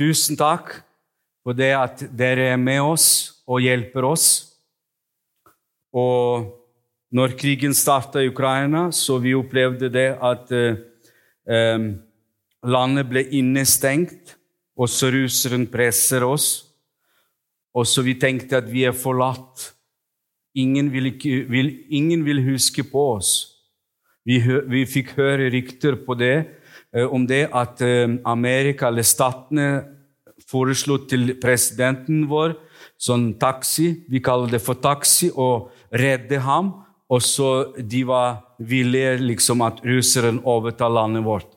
tusen takk for det at dere er med oss og hjelper oss. Og når krigen starta i Ukraina, så vi opplevde det at eh, landet ble innestengt, og så russeren presser oss. Og så vi tenkte at vi er forlatt. Ingen vil, vil, ingen vil huske på oss. Vi, vi, fikk høre rykter på det, om det at eh, Amerika eller statene foreslo til presidenten vår sånn taxi, vi kaller det for taxi, og redde ham. Og så de var villige liksom at russeren overtar landet vårt.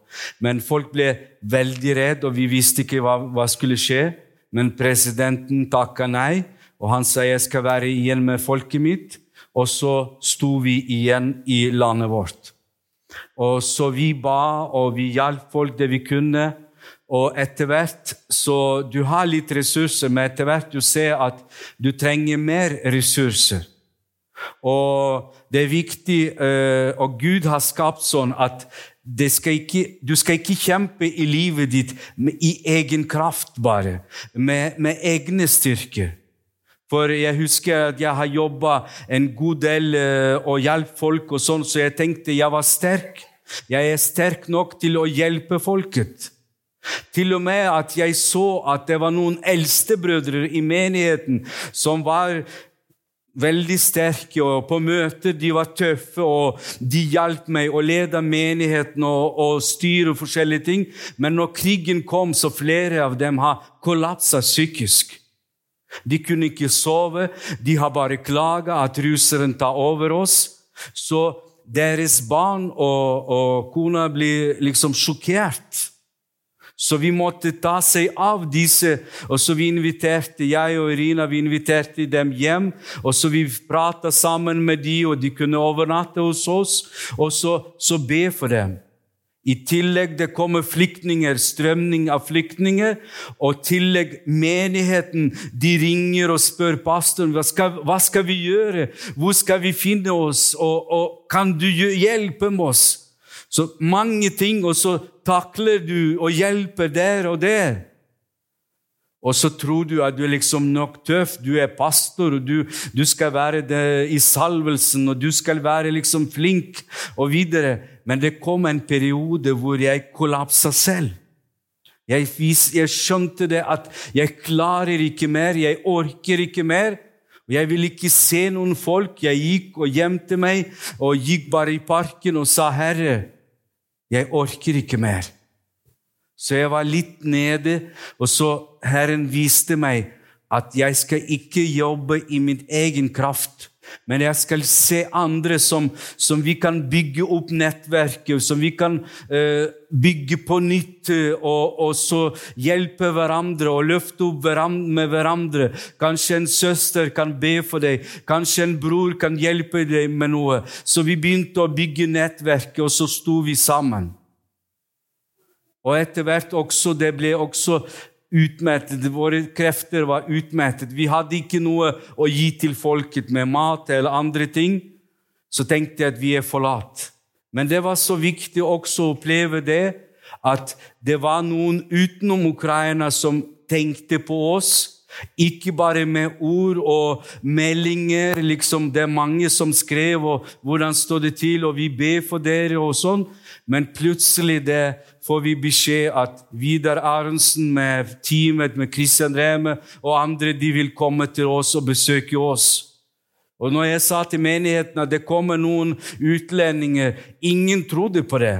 Men folk ble veldig redde, og vi visste ikke hva, hva skulle skje. Men presidenten takka nei, og han sa jeg skal være igjen med folket mitt. Og så sto vi igjen i landet vårt. Og så vi ba, og vi hjalp folk det vi kunne. Og etter hvert så Du har litt ressurser, men etter hvert du ser at du trenger mer ressurser. Og det er viktig, eh, og Gud har skapt sånn at skal ikke, du skal ikke kjempe i livet ditt i egen kraft, bare. Med, med egne styrker. For jeg husker at jeg har jobba en god del uh, og hjulpet folk, og sånn, så jeg tenkte jeg var sterk. Jeg er sterk nok til å hjelpe folket. Til og med at jeg så at det var noen eldstebrødre i menigheten som var veldig sterke, og på møter de var tøffe, og de hjalp meg å lede menigheten og, og styre forskjellige ting. Men når krigen kom, så flere av dem har kollapsa psykisk. De kunne ikke sove, de har bare klaga at russeren tar over oss. Så deres barn og, og kona blir liksom sjokkert. Så vi måtte ta seg av disse. Og så vi inviterte, Jeg og Irina vi inviterte dem hjem. og så Vi prata sammen med dem, og de kunne overnatte hos oss. Og så, så be for dem. I tillegg det kommer flyktninger, strømning av flyktninger. Og i tillegg menigheten. De ringer og spør pastoren hva skal, hva skal vi gjøre. Hvor skal vi finne oss? Og, og kan du hjelpe oss? Så mange ting, og så takler du og hjelper der og der. Og så tror du at du er liksom nok tøff, du er pastor, og du, du skal være i salvelsen, og du skal være liksom flink, og videre. Men det kom en periode hvor jeg kollapsa selv. Jeg, jeg, skjønte det at jeg klarer ikke mer, jeg orker ikke mer. Jeg ville ikke se noen folk. Jeg gikk og gjemte meg og gikk bare i parken og sa, 'Herre, jeg orker ikke mer'. Så jeg var litt nede, og så Herren viste meg at jeg skal ikke jobbe i min egen kraft. Men jeg skal se andre som, som vi kan bygge opp nettverket, som vi kan uh, bygge på nytt, uh, og, og, så hjelpe hverandre og løfte opp hverandre med hverandre. Kanskje en søster kan be for deg, kanskje en bror kan hjelpe deg med noe. Så vi begynte å bygge nettverket, og så sto vi sammen. Og etter hvert også, det ble også utmettet. Våre krefter var utmettet. Vi hadde ikke noe å gi til folket med mat eller andre ting. Så tenkte jeg at vi er forlatt. Men det var så viktig også å oppleve det, at det var noen utenom Ukraina som tenkte på oss. Ikke bare med ord og meldinger. liksom Det er mange som skrev og 'hvordan står det til', og 'vi ber for dere', og sånn. Men plutselig det får vi beskjed at Vidar Arntzen med teamet med Christian Reme og andre de vil komme til oss og besøke oss. Og når jeg sa til menigheten at det kommer noen utlendinger Ingen trodde på det.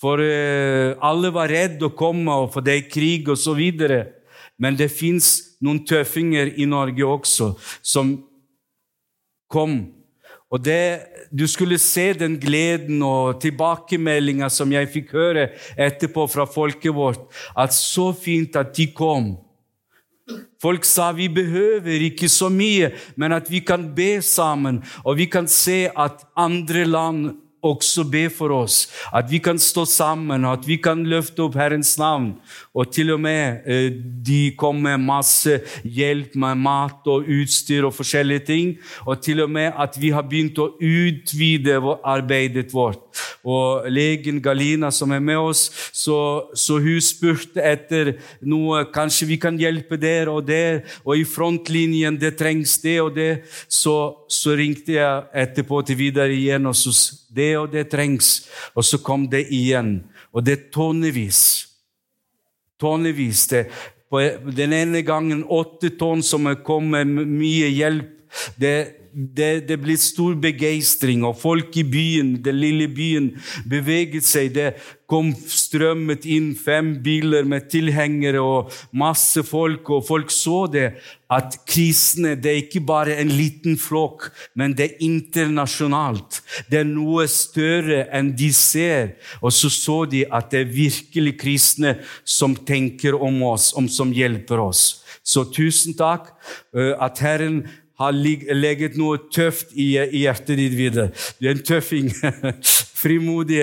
For uh, alle var redde å komme, og for det er krig osv. Men det fins noen tøffinger i Norge også som kom og det, Du skulle se den gleden og tilbakemeldinga som jeg fikk høre etterpå fra folket vårt. At så fint at de kom. Folk sa vi behøver ikke så mye, men at vi kan be sammen, og vi kan se at andre land også be for oss, at vi kan stå sammen, at vi kan løfte opp Herrens navn. Og til og med eh, de kom med masse hjelp med mat og utstyr og forskjellige ting. Og til og med at vi har begynt å utvide arbeidet vårt. Og legen Galina som er med oss, så, så hun spurte etter noe Kanskje vi kan hjelpe der og der, og i frontlinjen det trengs det og det. Så, så ringte jeg etterpå til Vidar igjen, og så det og det trengs. Og så kom det igjen. Og det er tonnevis. Tonnevis. Det, på den ene gangen åtte tonn som kom med mye hjelp. Det, det, det blir stor begeistring, og folk i byen, den lille byen beveget seg. Det kom strømmet inn fem biler med tilhengere og masse folk, og folk så det. At kristne det er ikke bare en liten flokk, men det er internasjonalt. Det er noe større enn de ser. Og så så de at det er virkelig kristne som tenker om oss, om som hjelper oss. Så tusen takk at Herren har legget noe tøft i, hjertet ditt videre. Du er en tøffing. Frimodig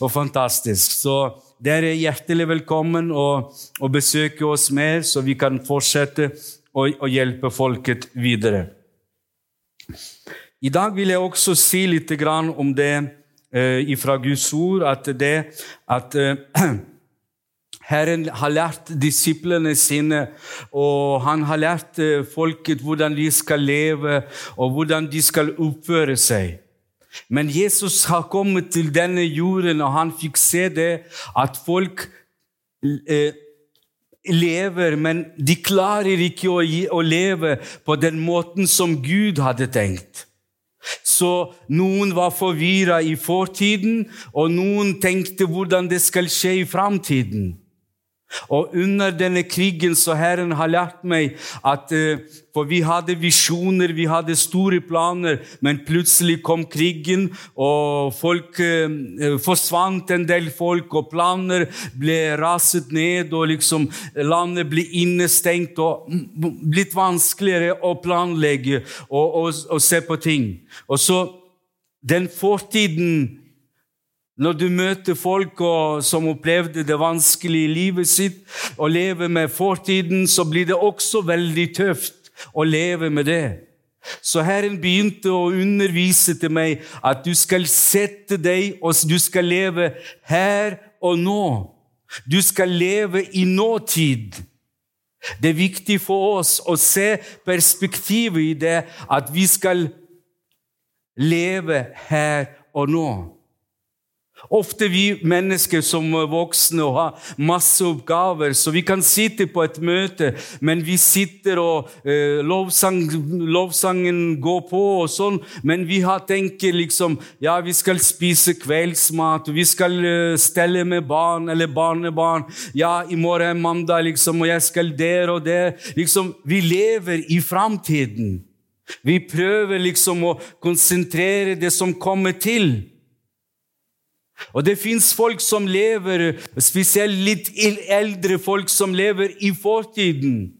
og fantastisk. Så dere er hjertelig velkommen å, og besøke oss mer, så vi kan fortsette å, å hjelpe folket videre. I dag vil jeg også si litt om det eh, fra Guds ord, at det at eh, Herren har lært disiplene sine, og han har lært eh, folket hvordan de skal leve, og hvordan de skal oppføre seg. Men Jesus har kommet til denne jorden, og han fikk se det at folk eh, lever, men de klarer ikke å, å leve på den måten som Gud hadde tenkt. Så noen var forvirra i fortiden, og noen tenkte hvordan det skal skje i framtiden. Og under denne krigen så Herren har lært meg at eh, For vi hadde visjoner, vi hadde store planer, men plutselig kom krigen, og folk eh, forsvant en del folk, og planer ble raset ned, og liksom landet ble innestengt, og blitt vanskeligere å planlegge og, og, og se på ting. Og så den fortiden når du møter folk som opplevde det vanskelige livet sitt, og lever med fortiden, så blir det også veldig tøft å leve med det. Så Herren begynte å undervise til meg at du skal sette deg og du skal leve her og nå. Du skal leve i nåtid. Det er viktig for oss å se perspektivet i det at vi skal leve her og nå. Ofte vi mennesker som er voksne og har masse oppgaver, så vi kan sitte på et møte, men vi sitter og eh, lovsang, lovsangen går på og sånn, men vi har tenkt liksom ja, vi skal spise kveldsmat, vi skal eh, stelle med barn eller barnebarn. Ja, i morgen er mandag, liksom, og jeg skal der og der. Liksom, vi lever i framtiden. Vi prøver liksom å konsentrere det som kommer til. Og det fins folk som lever, spesielt litt eldre folk som lever i fortiden.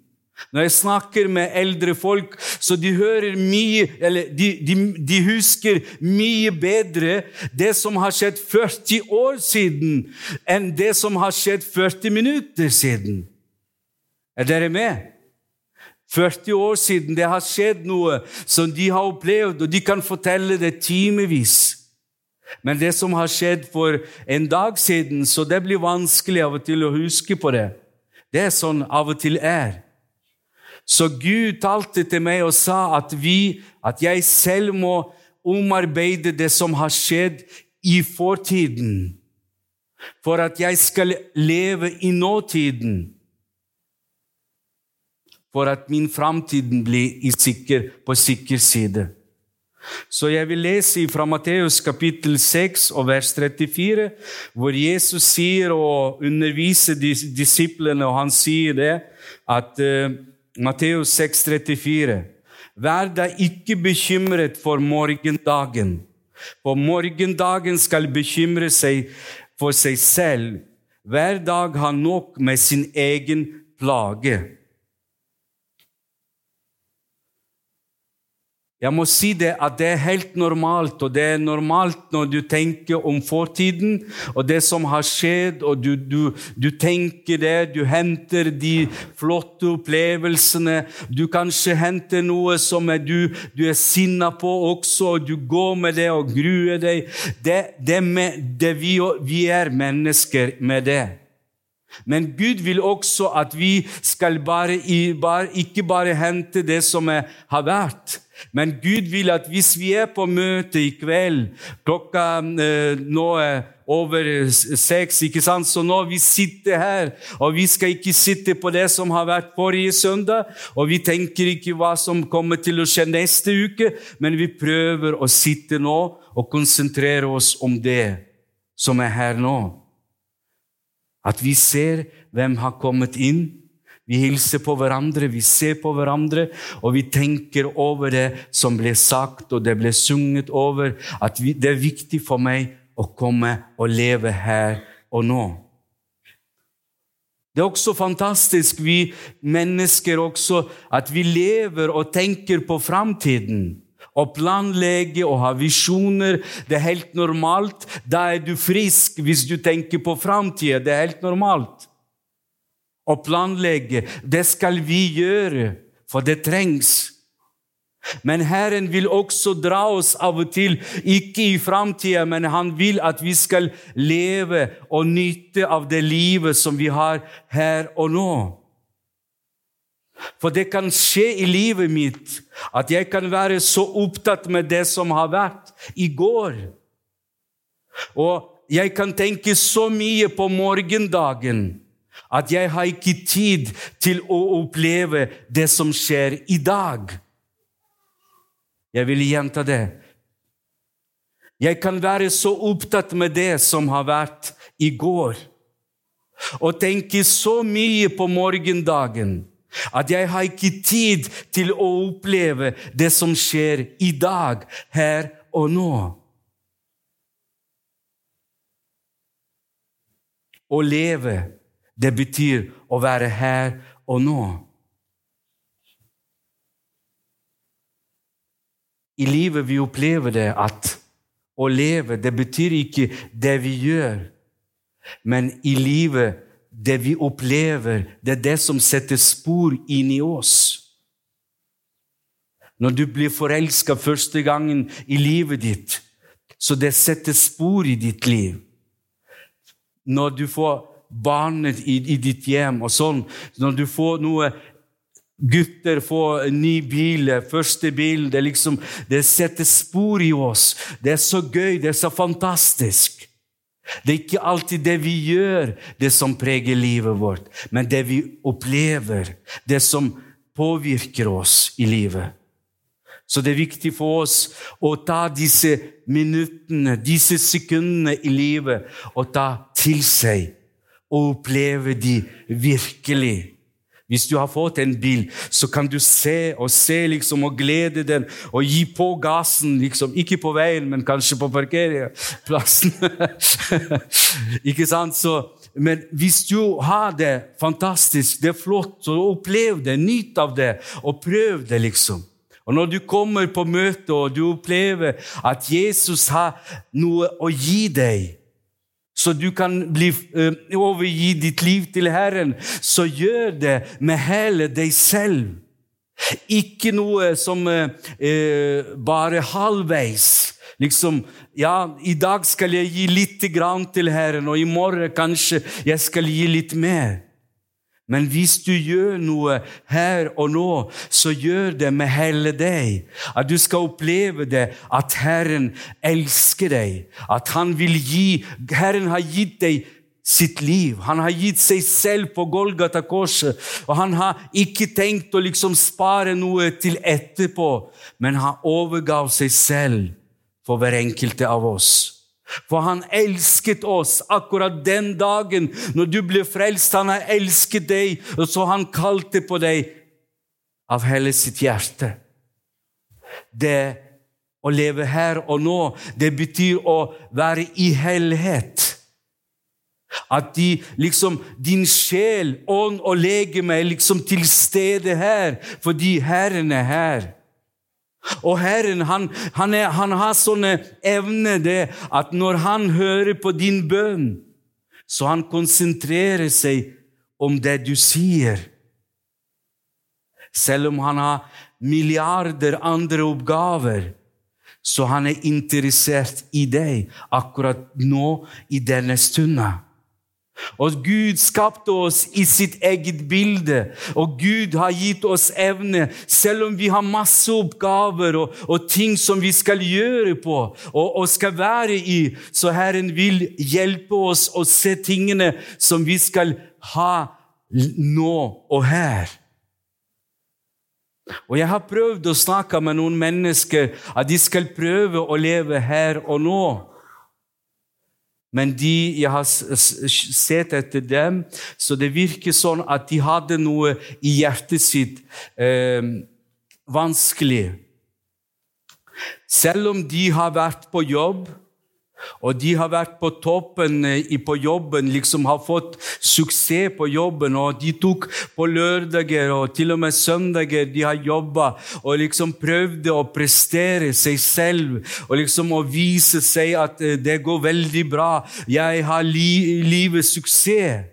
Når jeg snakker med eldre folk, så de hører mye Eller de, de, de, husker mye bedre det som har skjedd 40 år siden, enn det som har skjedd 40 minutter siden. Er dere med? 40 år siden det har skjedd noe som de har opplevd, og de kan fortelle det timevis. Men det som har skjedd for en dag siden, så det blir vanskelig av og til å huske på det. Det er sånn av og til er. Så Gud talte til meg og sa at, vi, at jeg selv må omarbeide det som har skjedd i fortiden, for at jeg skal leve i nåtiden. For at min framtid blir sikker, på sikker side. Så jeg vil lese fra Matteus kapittel 6 og vers 34, hvor Jesus sier og underviser disiplene, og han sier det, at uh, Matteus 6, 34 Vær da ikke bekymret for morgendagen, for morgendagen skal bekymre seg for seg selv. Hver dag har nok med sin egen plage. Jeg må si det at det er helt normalt, og det er normalt når du tenker om fortiden og det som har skjedd, og du, du, du tenker det, du henter de flotte opplevelsene. Du kanskje henter noe som er du, du er sinna på også, og du går med det og gruer deg. Det, det, med, det vi, vi er mennesker med det. Men Gud vil også at vi skal bare, bare, ikke bare hente det som er, har vært. Men Gud vil at hvis vi er på møte i kveld Klokka eh, nå er over seks, ikke sant? så nå vi sitter her, og vi skal ikke sitte på det som har vært forrige søndag, og vi tenker ikke hva som kommer til å skje neste uke, men vi prøver å sitte nå og konsentrere oss om det som er her nå. At vi ser hvem har kommet inn. Vi hilser på hverandre, vi ser på hverandre, og vi tenker over det som ble sagt og det ble sunget over. At vi, det er viktig for meg å komme og leve her og nå. Det er også fantastisk, vi mennesker også, at vi lever og tenker på framtiden og planlegge og ha visjoner. Det er helt normalt. Da er du frisk hvis du tenker på framtida. Det er helt normalt. Å planlegge, det skal vi gjøre, for det trengs. Men Herren vil også dra oss av og til, ikke i framtida, men han vil at vi skal leve og nyte av det livet som vi har her og nå. For det kan skje i livet mitt at jeg kan være så opptatt med det som har vært i går. Og jeg kan tenke så mye på morgendagen at jeg har ikke tid til å oppleve det som skjer i dag. Jeg vil gjenta det. Jeg kan være så opptatt med det som har vært i går, og tenke så mye på morgendagen at jeg har ikke tid til å oppleve det som skjer i dag, her og nå. Å leve, det betyr å være her og nå. I livet vi opplever det at å leve, det betyr ikke det vi gjør, men i livet det vi opplever, det er det som setter spor inn i oss. Når du blir forelska første gangen i livet ditt, så det setter spor i ditt liv. Når du får barnet i, i ditt hjem og sånn, når du får noe Gutter får ny bil, første bil. Det, liksom, det setter spor i oss. Det er så gøy, det er så fantastisk. Det er ikke alltid det vi gjør, det som preger livet vårt, men det vi opplever, det som påvirker oss i livet. Så det er viktig for oss å ta disse minuttene, disse sekundene i livet, og ta til seg og oppleve de virkelig. Hvis du har fått en bil, så kan du se og se liksom, og glede den og gi på gassen. Liksom. Ikke på veien, men kanskje på parkeringsplassen. ikke sant? Så, men hvis du har det fantastisk, det er flott, så opplev det, nyt av det, og prøv det, liksom. Og Når du kommer på møte og du opplever at Jesus har noe å gi deg så du kan bli, uh, overgi ditt liv til Herren, så gjør det med hele deg selv. Ikke noe som uh, uh, bare halvveis. Liksom, ja, I dag skal jeg gi litt grann til Herren, og i morgen kanskje jeg skal gi litt mer. Men hvis du gjør noe her og nå, så gjør det med hele deg. At du skal oppleve det, at Herren elsker deg. At han vil gi Herren har gitt deg sitt liv. Han har gitt seg selv på Golgata-korset. Og han har ikke tenkt å liksom spare noe til etterpå, men han overgav seg selv for hver enkelte av oss. For han elsket oss akkurat den dagen når du ble frelst. Han har elsket deg, og så han kalte på deg av hele sitt hjerte. Det å leve her og nå, det betyr å være i helhet. At de, liksom, din sjel, ånd og legeme er liksom til stede her fordi Herren er her. Og Herren han, han, er, han har sånne evner det at når han hører på din bønn, så han konsentrerer seg om det du sier. Selv om han har milliarder andre oppgaver, så han er interessert i deg akkurat nå, i denne stunden. Og Gud skapte oss i sitt eget bilde, og Gud har gitt oss evne, selv om vi har masse oppgaver og, og ting som vi skal gjøre på og, og, skal være i, så Herren vil hjelpe oss å se tingene som vi skal ha nå og her. Og Jeg har prøvd å snakke med noen mennesker at de skal prøve å leve her og nå. Men de, jeg har sett etter dem, så det virker sånn at de hadde noe i hjertet sitt eh, vanskelig. Selv om de har vært på jobb, og de har vært på toppen eh, på jobben, liksom har fått suksess på jobben. Og de tok på lørdager og til og med søndager de har jobba og liksom prøvde å prestere seg selv og liksom å vise seg at eh, det går veldig bra. Jeg har li livets suksess.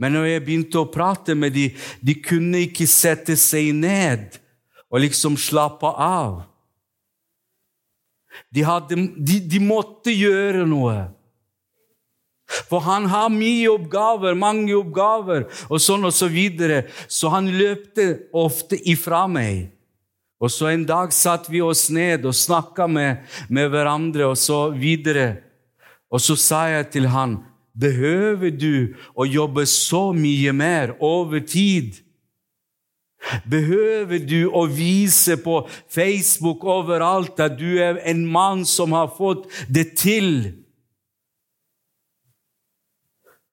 Men når jeg begynte å prate med dem, de kunne ikke sette seg ned og liksom slappe av. De, hadde, de, de måtte gjøre noe. For han har mye oppgaver, mange oppgaver, og sånn og så videre. Så han løpte ofte ifra meg. Og så en dag satt vi oss ned og snakka med, med hverandre, og så videre. Og så sa jeg til han, behøver du å jobbe så mye mer over tid? Behøver du å vise på Facebook overalt at du er en mann som har fått det til?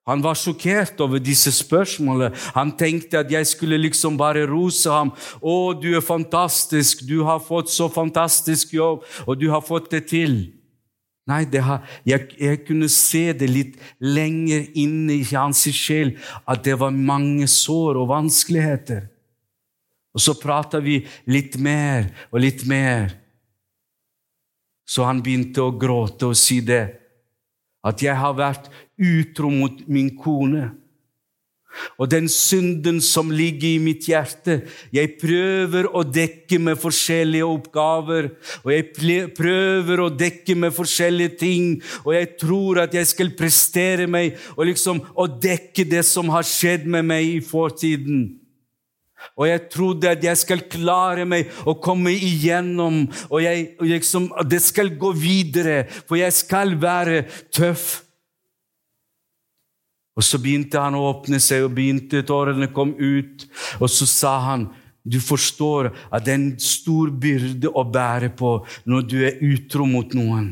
Han var sjokkert over disse spørsmålene. Han tenkte at jeg skulle liksom bare rose ham. 'Å, du er fantastisk. Du har fått så fantastisk jobb, og du har fått det til.' Nei, har, jeg, jeg, kunne se det litt lenger inne i hans sjel, at det var mange sår og vanskeligheter. Og så prata vi litt mer og litt mer. Så han begynte å gråte og si det, at jeg har vært utro mot min kone. Og den synden som ligger i mitt hjerte Jeg prøver å dekke med forskjellige oppgaver, og jeg prøver å dekke med forskjellige ting, og jeg tror at jeg skal prestere meg og liksom å dekke det som har skjedd med meg i fortiden. Og jeg trodde at jeg skal klare meg å komme igjennom, og jeg, liksom, det skal gå videre, for jeg skal være tøff. Og så begynte han å åpne seg, og begynte tårene kom ut. Og så sa han, du forstår at det er en stor byrde å bære på når du er utro mot noen.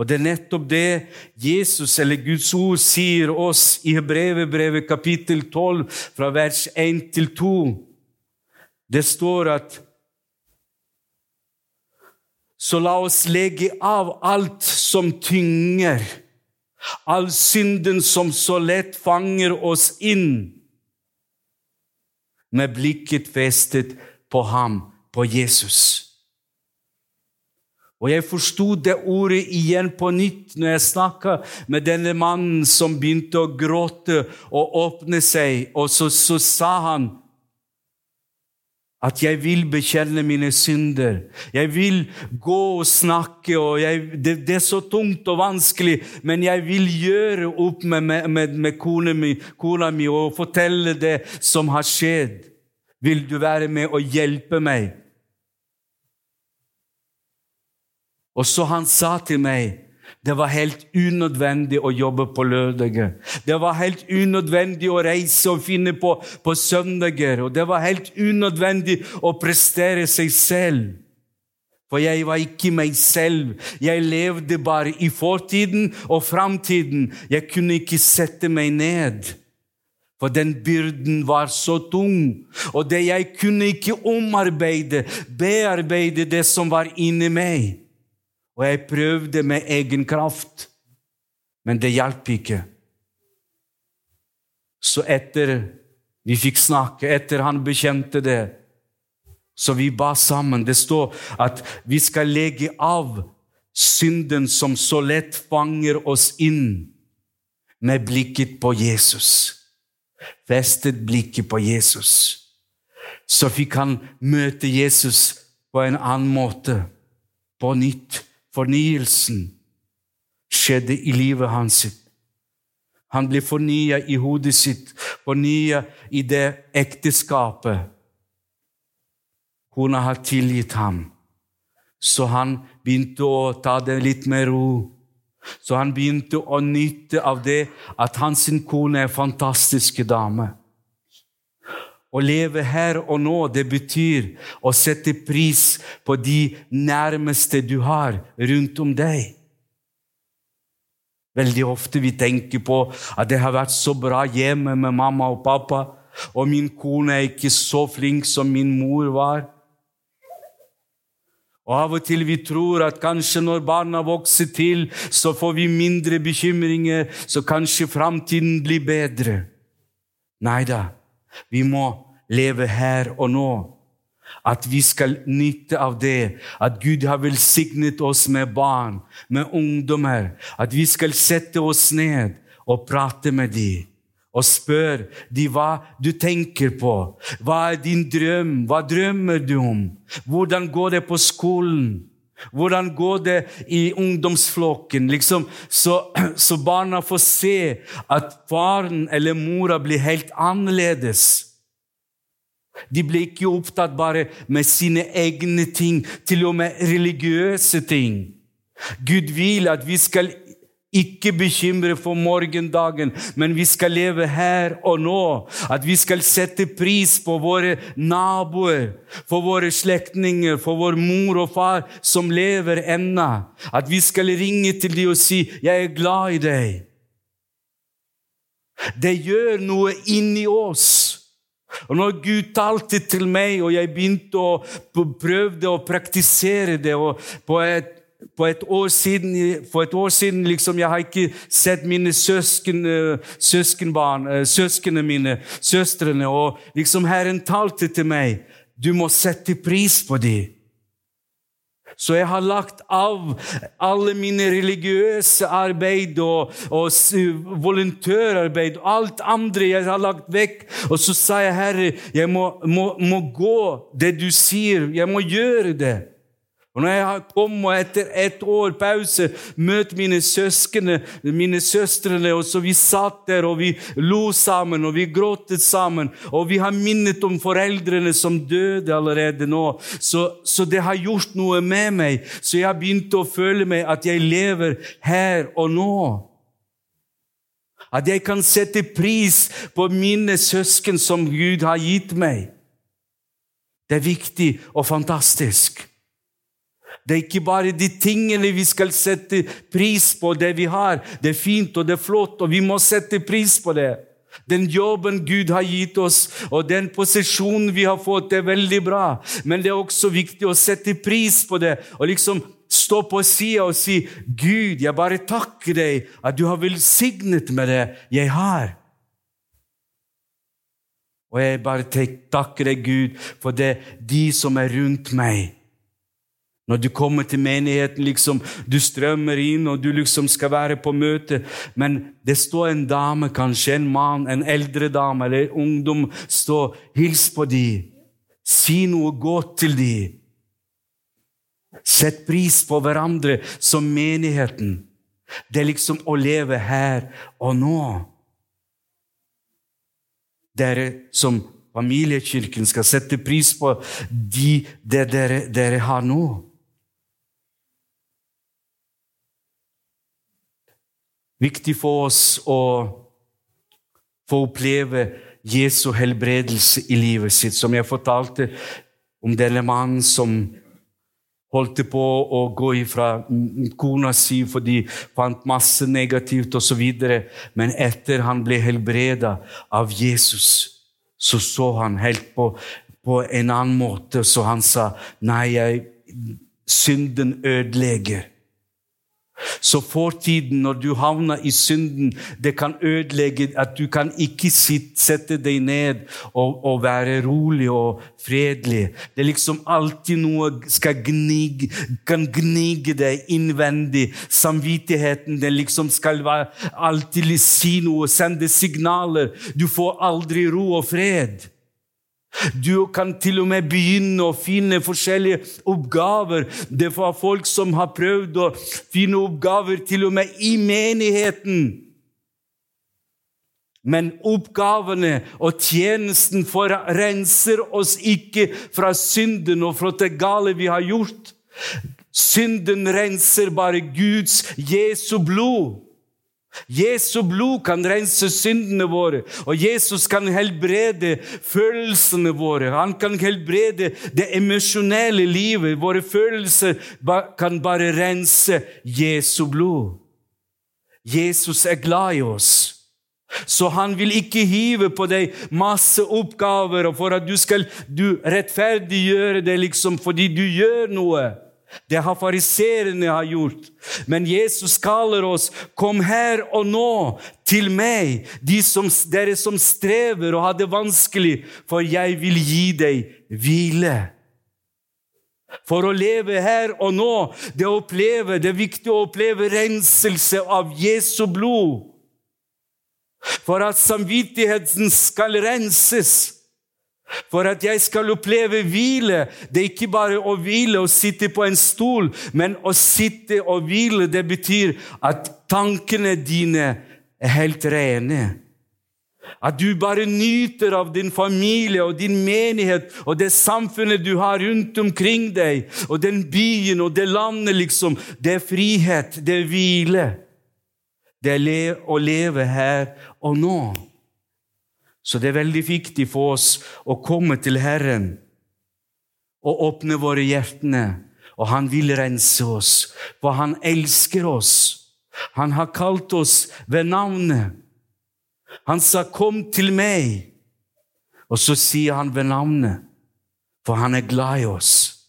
Og det er nettopp det Jesus eller Guds ord sier oss i Hebrevebrevet kapittel 12, fra vers 1 til 2. Det står at Så la oss legge av alt som tynger, all synden som så lett fanger oss inn, med blikket festet på ham, på Jesus. Og jeg forsto det ordet igjen på nytt når jeg snakka med denne mannen som begynte å gråte og åpne seg, og så, så sa han at jeg vil bekjenne mine synder. Jeg vil gå og snakke, og jeg, det, det, er så tungt og vanskelig, men jeg vil gjøre opp med, med, med kona, mi, kona mi og fortelle det som har skjedd. Vil du være med og hjelpe meg? Og så han sa til meg det var helt unødvendig å jobbe på lørdager. Det var helt unødvendig å reise og finne på på søndager. Og det var helt unødvendig å prestere seg selv. For jeg var ikke meg selv. Jeg levde bare i fortiden og framtiden. Jeg kunne ikke sette meg ned. For den byrden var så tung, og det jeg kunne ikke omarbeide, bearbeide det som var inni meg. Og jeg prøvde med egen kraft, men det hjalp ikke. Så etter vi fikk snakke, etter han bekjente det, Så vi ba sammen. Det står at vi skal legge av synden som så lett fanger oss inn, med blikket på Jesus. Festet blikket på Jesus. Så fikk han møte Jesus på en annen måte. På nytt. Fornyelsen skjedde i livet hans. Han ble fornya i hodet sitt, fornya i det ekteskapet Kona har tilgitt ham. Så han begynte å ta det litt med ro. Så han begynte å nyte av det at hans kone er en fantastisk dame. Å leve her og nå, det betyr å sette pris på de nærmeste du har rundt om deg. Veldig ofte vi tenker på at det har vært så bra hjemme med mamma og pappa, og min kone er ikke så flink som min mor var. Og Av og til vi tror at kanskje når barna vokser til, så får vi mindre bekymringer, så kanskje framtiden blir bedre. Nei da, vi må leve her og nå. At vi skal nyte av det, at Gud har velsignet oss med barn, med ungdommer. At vi skal sette oss ned og prate med dem og spør de hva du tenker på. Hva er din drøm? Hva drømmer du om? Hvordan går det på skolen? Hvordan går det i ungdomsflokken? Liksom, så, så, barna får se at faren eller mora blir helt annerledes. De blir ikke opptatt bare med sine egne ting, til og med religiøse ting. Gud vil at vi skal ikke bekymre for morgendagen, men vi skal leve her og nå. At vi skal sette pris på våre naboer, for våre slektninger, for vår mor og far som lever ennå. At vi skal ringe til dem og si 'Jeg er glad i deg'. Det gjør noe inni oss. Og når Gud talte til meg, og jeg begynte å prøve å praktisere det på et på et år siden, for et år siden liksom, Jeg har ikke sett mine søsken, eh, søskenbarn, eh, søsknene mine, søstrene. Og liksom Herren talte til meg du må sette pris på dem. Så jeg har lagt av alle mine religiøse arbeid og, og volontørarbeid og alt andre jeg har lagt vekk. Og så sa jeg, Herre, jeg må, må, må gå det du sier. Jeg må gjøre det. Og når jeg kommer etter et år pause møter mine søskene, mine søstrene, og så vi satt der og vi lo sammen og vi gråtet sammen, og vi har minnet om foreldrene som døde allerede nå, så, så det har gjort noe med meg. Så jeg begynte å føle meg at jeg lever her og nå. At jeg kan sette pris på mine søsken som Gud har gitt meg. Det er viktig og fantastisk. Det er ikke bare de tingene vi skal sette pris på, det vi har. Det er fint og det er flott, og vi må sette pris på det. Den jobben Gud har gitt oss, og den posisjonen vi har fått, det er veldig bra. Men det er også viktig å sette pris på det og liksom stå på sida og si, 'Gud, jeg bare takker deg at du har velsignet med det jeg har.' Og jeg bare takker deg, Gud, for det de som er rundt meg. Når du kommer til menigheten, liksom, du strømmer inn, og du liksom skal være på møte, men det står en dame, kanskje en mann, en eldre dame eller en ungdom, stå, hils på dem. Si noe godt til dem. Sett pris på hverandre som menigheten. Det er liksom å leve her og nå. Dere som familiekirken skal sette pris på de, det dere, dere har nå. Viktig for oss å få oppleve Jesu helbredelse i livet sitt. Som jeg fortalte om denne mannen som holdt på å gå ifra kona si fordi fant masse negativt osv. Men etter han ble helbreda av Jesus, så så han helt på, på en annen måte. Så han sa nei, jeg, synden ødelegger. Så fortiden, når du havner i synden, det kan ødelegge at du kan ikke sette deg ned og, og være rolig og fredelig. Det er liksom alltid noe skal gnige, kan gnige deg innvendig. Samvittigheten den liksom skal alltid si noe, sende signaler. Du får aldri ro og fred. Du kan til og med begynne å finne forskjellige oppgaver. Det var folk som har prøvd å finne oppgaver til og med i menigheten. Men oppgavene og tjenesten renser oss ikke fra synden og fra det gale vi har gjort. Synden renser bare Guds Jesu blod. Jesu blod kan rense syndene våre, og Jesus kan helbrede følelsene våre. Han kan helbrede det emosjonelle livet. Våre følelser kan bare rense Jesu blod. Jesus er glad i oss. Så han vil ikke hive på deg masse oppgaver for at du skal du rettferdiggjøre det liksom fordi du gjør noe. Det har fariserene har gjort. Men Jesus kaller oss 'Kom her og nå til meg', de som, dere som strever og har det vanskelig, for jeg vil gi deg hvile. For å leve her og nå, det, oppleve, det er viktig å oppleve renselse av Jesu blod. For at samvittigheten skal renses. For at jeg skal oppleve hvile, det er ikke bare å hvile og sitte på en stol, men å sitte og hvile, det betyr at tankene dine er helt rene. At du bare nyter av din familie og din menighet og det samfunnet du har rundt omkring deg, og den byen og det landet, liksom. Det er frihet, det er hvile. Det er å leve her og nå. Så det er veldig viktig for oss å komme til Herren og åpne våre hjertene. Og han vil rense oss, for han elsker oss. Han har kalt oss ved navnet. Han sa 'kom til meg', og så sier han ved navnet, for han er glad i oss.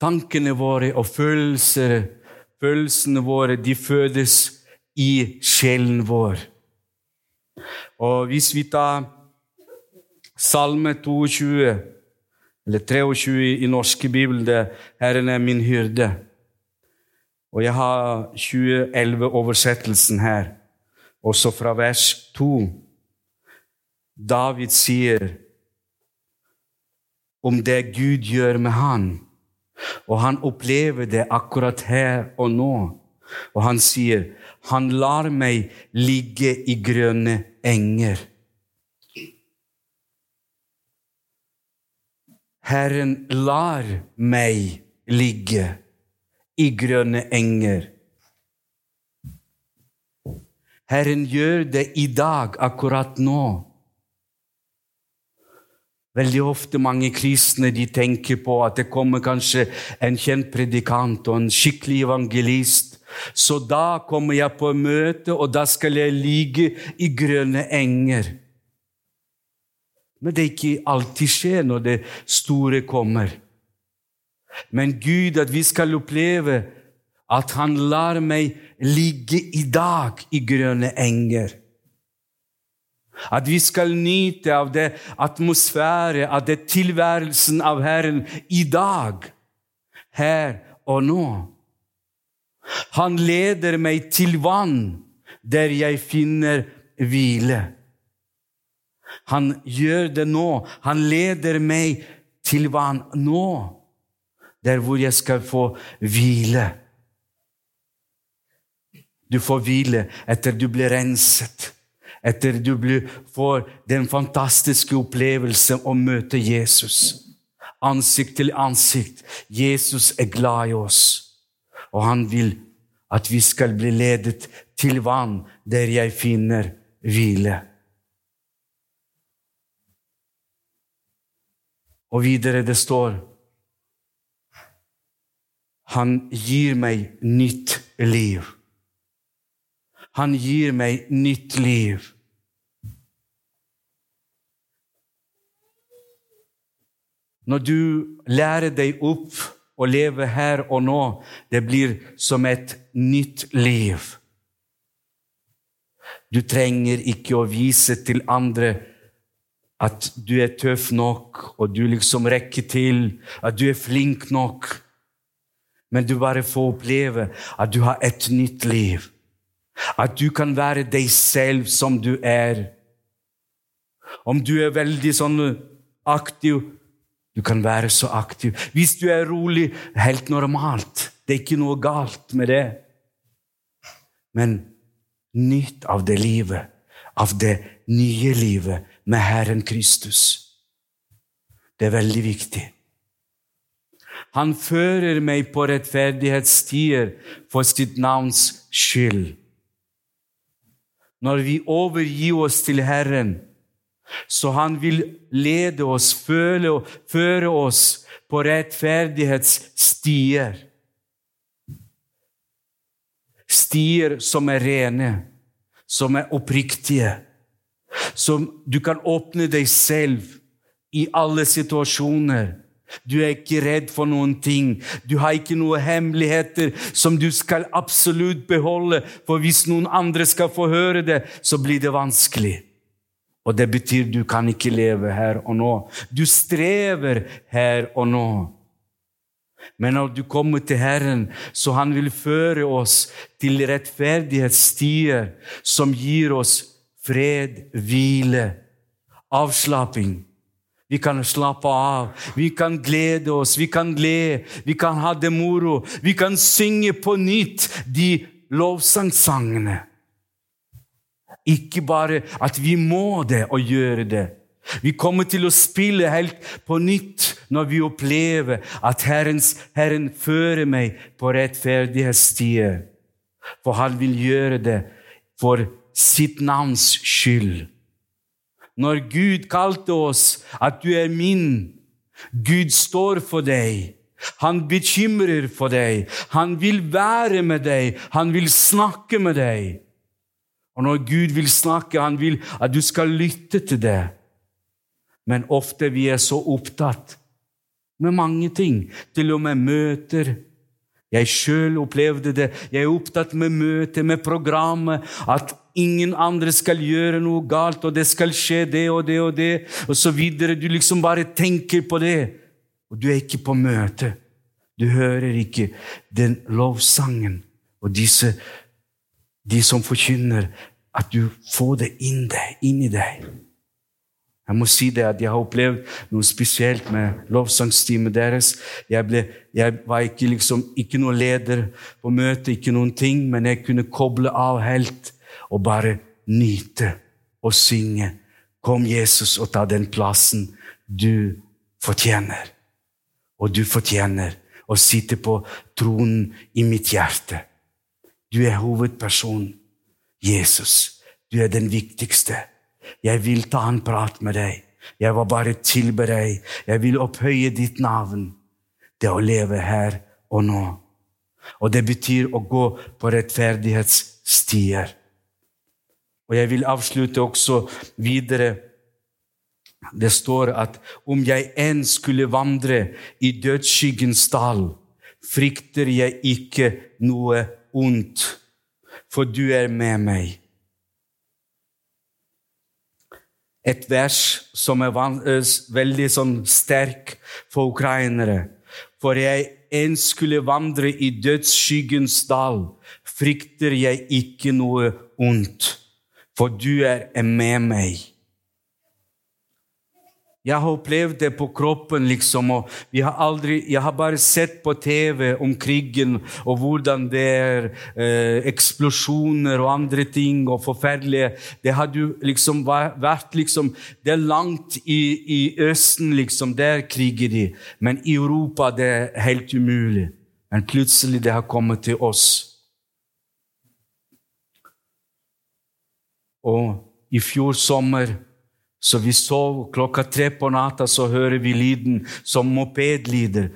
Tankene våre og følelser Følelsene våre de fødes i sjelen vår. Og hvis vi tar Salme 22, eller 23 i norske bibel, det 'Herren er min hyrde'. Og jeg har 2011-oversettelsen her, også fra vers 2. David sier om det Gud gjør med han. Og han opplever det akkurat her og nå. Og han sier, 'Han lar meg ligge i grønne enger'. Herren lar meg ligge i grønne enger. Herren gjør det i dag, akkurat nå. Veldig ofte mange kristne de tenker på at det kommer kanskje en kjent predikant og en skikkelig evangelist. Så da kommer jeg på møte, og da skal jeg ligge i grønne enger. Men det er ikke alltid skjer når det store kommer. Men Gud, at vi skal oppleve at Han lar meg ligge i dag i grønne enger. At vi skal nyte av det atmosfære, av det tilværelsen av Herren i dag, her og nå. Han leder meg til vann, der jeg finner hvile. Han gjør det nå. Han leder meg til vann nå, der hvor jeg skal få hvile. Du får hvile etter du blir renset etter du får den fantastiske opplevelsen å møte Jesus. Ansikt til ansikt. Jesus er glad i oss, og han vil at vi skal bli ledet til vann der jeg finner hvile. Og videre det står Han gir meg nytt liv. Han gir meg nytt liv. Når du lærer deg opp å leve her og nå, det blir som et nytt liv. Du trenger ikke å vise til andre at du er tøff nok, og du liksom rekker til, at du er flink nok. Men du bare får oppleve at du har et nytt liv. At du kan være deg selv som du er. Om du er veldig sånn aktiv du kan være så aktiv. Hvis du er rolig, helt normalt. Det er ikke noe galt med det. Men nyt av det livet, av det nye livet med Herren Kristus. Det er veldig viktig. Han fører meg på rettferdighetsstier for sitt navns skyld. Når vi overgir oss til Herren, så han vil lede oss, føle føre oss på rettferdighetsstier. Stier som er rene, som er oppriktige. Som du kan åpne deg selv i alle situasjoner. Du er ikke redd for noen ting. Du har ikke noen hemmeligheter som du skal absolutt beholde, for hvis noen andre skal få høre det, så blir det vanskelig. Og det betyr du kan ikke leve her og nå. Du strever her og nå. Men når du kommer til Herren, så han vil føre oss til rettferdighetsstier som gir oss fred, hvile, avslapping. Vi kan slappe av, vi kan glede oss, vi kan le, vi kan ha det moro. Vi kan synge på nytt de lovsangsangene. Ikke bare at vi må det og gjøre det. Vi kommer til å spille helt på nytt når vi opplever at Herrens, Herren fører meg på rettferdighetsstier. For han vil gjøre det for sitt navns skyld. Når Gud kalte oss at du er min, Gud står for deg. Han bekymrer for deg. Han vil være med deg. Han vil snakke med deg. Og når Gud vil snakke, han vil at du skal lytte til det. Men ofte vi er så opptatt med mange ting, til og med møter. Jeg sjøl opplevde det. Jeg er opptatt med møtet, med programmet, at ingen andre skal gjøre noe galt, og det skal skje det og det og det, og så videre. Du liksom bare tenker på det, og du er ikke på møte. Du hører ikke den lovsangen og disse de som forkynner, at du får det inn, deg, inn i deg. Jeg må si det at jeg har opplevd noe spesielt med lovsangsteamet deres. Jeg, ble, jeg var ikke, liksom, ikke noen leder på møtet, ikke noen ting, men jeg kunne koble av helt og bare nyte og synge. Kom, Jesus, og ta den plassen du fortjener. Og du fortjener å sitte på tronen i mitt hjerte. Du er hovedpersonen. Jesus, du er den viktigste. Jeg vil ta en prat med deg. Jeg vil bare tilbe deg. Jeg vil opphøye ditt navn. Det å leve her og nå. Og det betyr å gå på rettferdighetsstier. Og jeg vil avslutte også videre. Det står at om jeg enn skulle vandre i dødsskyggens dal, frykter jeg ikke noe ondt for du er med meg. Et vers som er veldig sånn sterk for ukrainere. For jeg enn skulle vandre i dødsskyggens dal, frykter jeg ikke noe ondt, for du er med meg. Jeg har opplevd det på kroppen, liksom. og har aldri, Jeg har bare sett på TV om krigen og hvordan det er eh, eksplosjoner og andre ting og forferdelige Det hadde liksom vært liksom, Det er langt i, i Østen, liksom. Der kriger de. Men i Europa det er helt umulig. Men plutselig det har kommet til oss. Og i fjor sommer Så vi sov. Klokka tre på natta så hører vi lyden som mopedlyder.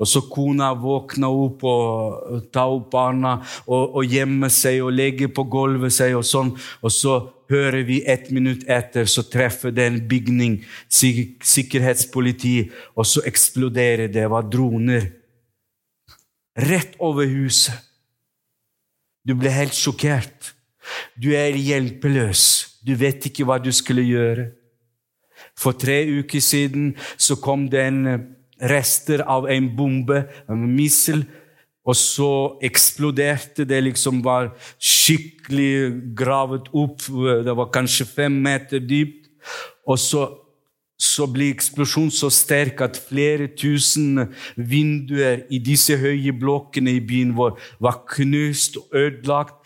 Og så kona våkner opp og tar opp barna og, og gjemmer seg og legger på gulvet seg. Og sånn. Og så hører vi ett minutt etter, så treffer det en bygning, sik sikkerhetspoliti, og så eksploderer det. Det var droner. Rett over huset. Du ble helt sjokkert. Du er hjelpeløs. Du vet ikke hva du skulle gjøre. For tre uker siden så kom det en eh, rester av en bombe, en missel, og så eksploderte det. liksom var skikkelig gravet opp. Det var kanskje fem meter dypt. Og så så blir eksplosjonen så sterk at flere tusen vinduer i disse høye blokkene i byen vår var knust og ødelagt.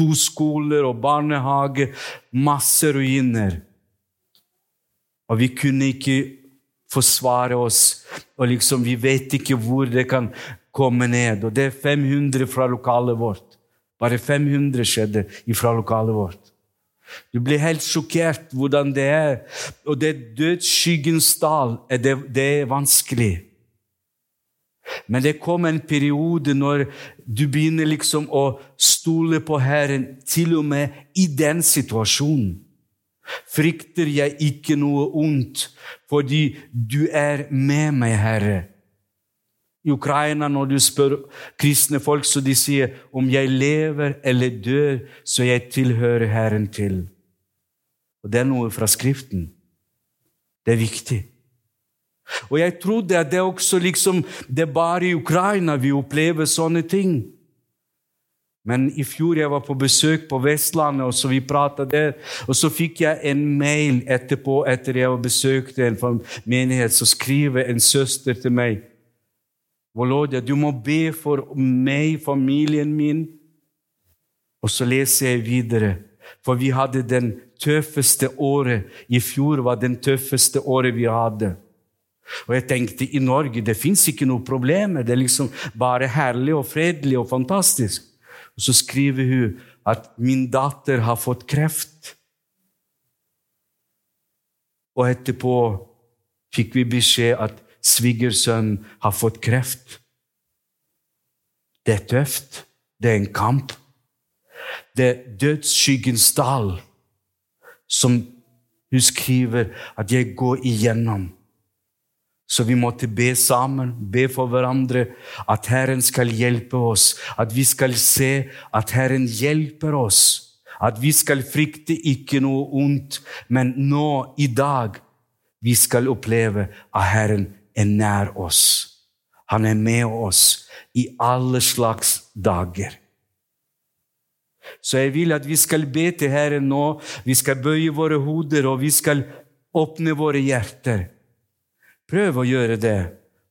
To skoler og barnehage. Masse ruiner. Og vi kunne ikke forsvare oss. Og liksom, vi vet ikke hvor det kan komme ned. Og det er 500 fra lokalet vårt. Bare 500 skjedde fra lokalet vårt. Du blir helt sjokkert hvordan det er. Og det dødsskyggens dal det, det er vanskelig. Men det kommer en periode når du begynner liksom å stole på Herren, til og med i den situasjonen. Frykter jeg ikke noe ondt, fordi du er med meg, Herre. I Ukraina, når du spør kristne folk, så de sier om jeg lever eller dør, så jeg tilhører Herren til. Og Det er noe fra Skriften. Det er viktig. Og jeg trodde at det også liksom, det er bare i Ukraina vi opplever sånne ting. Men i fjor jeg var på besøk på Vestlandet, og så vi der, og så fikk jeg en mail etterpå, etter jeg besøkte en menighet, så skriver en søster til meg Volodja, du må be for meg, familien min. Og så leser jeg videre, for vi hadde den tøffeste året. I fjor var den tøffeste året vi hadde. Og jeg tenkte i Norge det fins ikke noe problem. Det er liksom bare herlig og fredelig og fantastisk. Og så skriver hun at min datter har fått kreft. Og etterpå fikk vi beskjed at svigersønn har fått kreft. Det er tøft. Det er en kamp. Det er dødsskyggens dal, som hun skriver at jeg går igjennom. Så vi måtte be sammen, be for hverandre, at Herren skal hjelpe oss. At vi skal se at Herren hjelper oss. At vi skal frykte ikke noe ondt, men nå, i dag, vi skal oppleve at Herren er nær oss. Han er med oss i alle slags dager. Så jeg vil at vi skal be til Herren nå. Vi skal bøye våre hoder, og vi skal åpne våre hjerter. Prøv å gjøre det,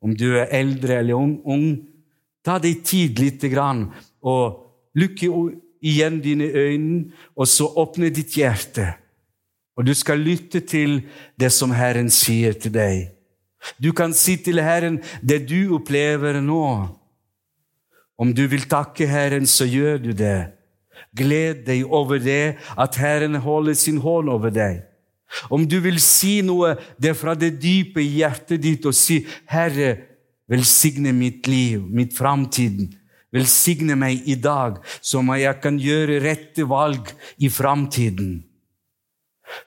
om du er eldre eller ung. ung. Ta deg tid lite grann, og lukk igjen dine øyne, og så åpne ditt hjerte. Og du skal lytte til det som Herren sier til deg. Du kan si til Herren det du opplever nå. Om du vil takke Herren, så gjør du det. Gled deg over det at Herren holder sin hånd over deg. Om du vil si noe det er fra det dype hjertet ditt og si 'Herre, velsigne mitt liv, mitt framtid'. Velsigne meg i dag, så jeg kan gjøre rette valg i framtiden.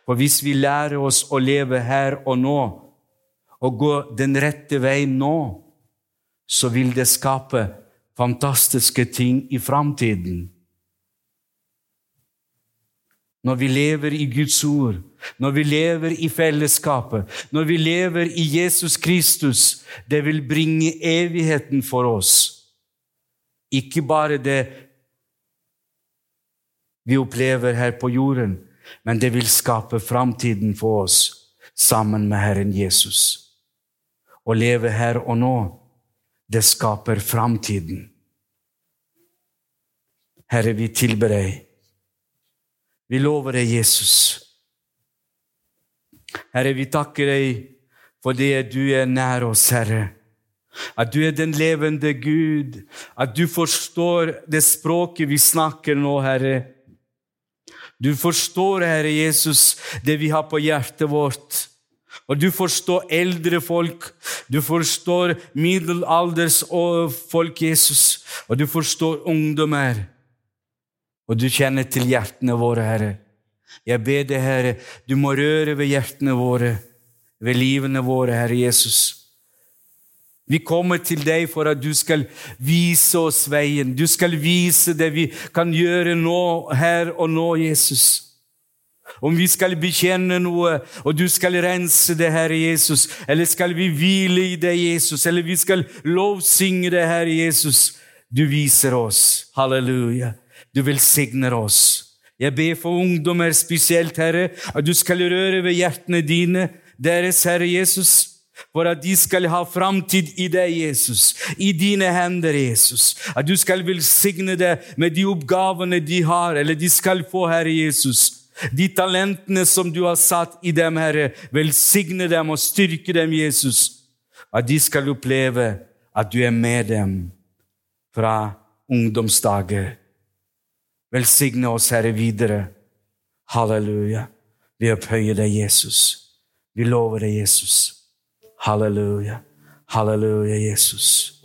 For hvis vi lærer oss å leve her og nå, å gå den rette veien nå, så vil det skape fantastiske ting i framtiden. Når vi lever i Guds ord, når vi lever i fellesskapet, når vi lever i Jesus Kristus, det vil bringe evigheten for oss. Ikke bare det vi opplever her på jorden, men det vil skape framtiden for oss sammen med Herren Jesus. Å leve her og nå, det skaper framtiden. Herre, vi tilber deg. Vi lover deg, Jesus. Herre, vi takker deg for det du er nær oss, Herre. At du er den levende Gud. At du forstår det språket vi snakker nå, Herre. Du forstår, Herre Jesus, det vi har på hjertet vårt. Og du forstår eldre folk, du forstår middelalders folk, Jesus, og du forstår ungdommer. Og du kjenner til hjertene våre, Herre. Jeg ber deg, Herre, du må røre ved hjertene våre, ved livene våre, Herre Jesus. Vi kommer til deg for at du skal vise oss veien. Du skal vise det vi kan gjøre nå, her og nå, Jesus. Om vi skal bekjenne noe, og du skal rense det, Herre Jesus, eller skal vi hvile i det, Jesus, eller vi skal lovsynge det, Herre Jesus. Du viser oss. Halleluja. Du velsigner oss. Jeg ber for ungdommer spesielt, Herre, at du skal røre ved hjertene dine, deres Herre Jesus, for at de skal ha framtid i deg, Jesus, i dine hender, Jesus. At du skal velsigne det med de oppgavene de har, eller de skal få, Herre Jesus. De talentene som du har satt i dem, Herre, velsigne dem og styrke dem, Jesus. At de skal oppleve at du er med dem fra ungdomsdager. Velsigne oss, Herre, videre. Halleluja. Vi opphøyer deg, Jesus. Vi lover deg, Jesus. Halleluja. Halleluja, Jesus.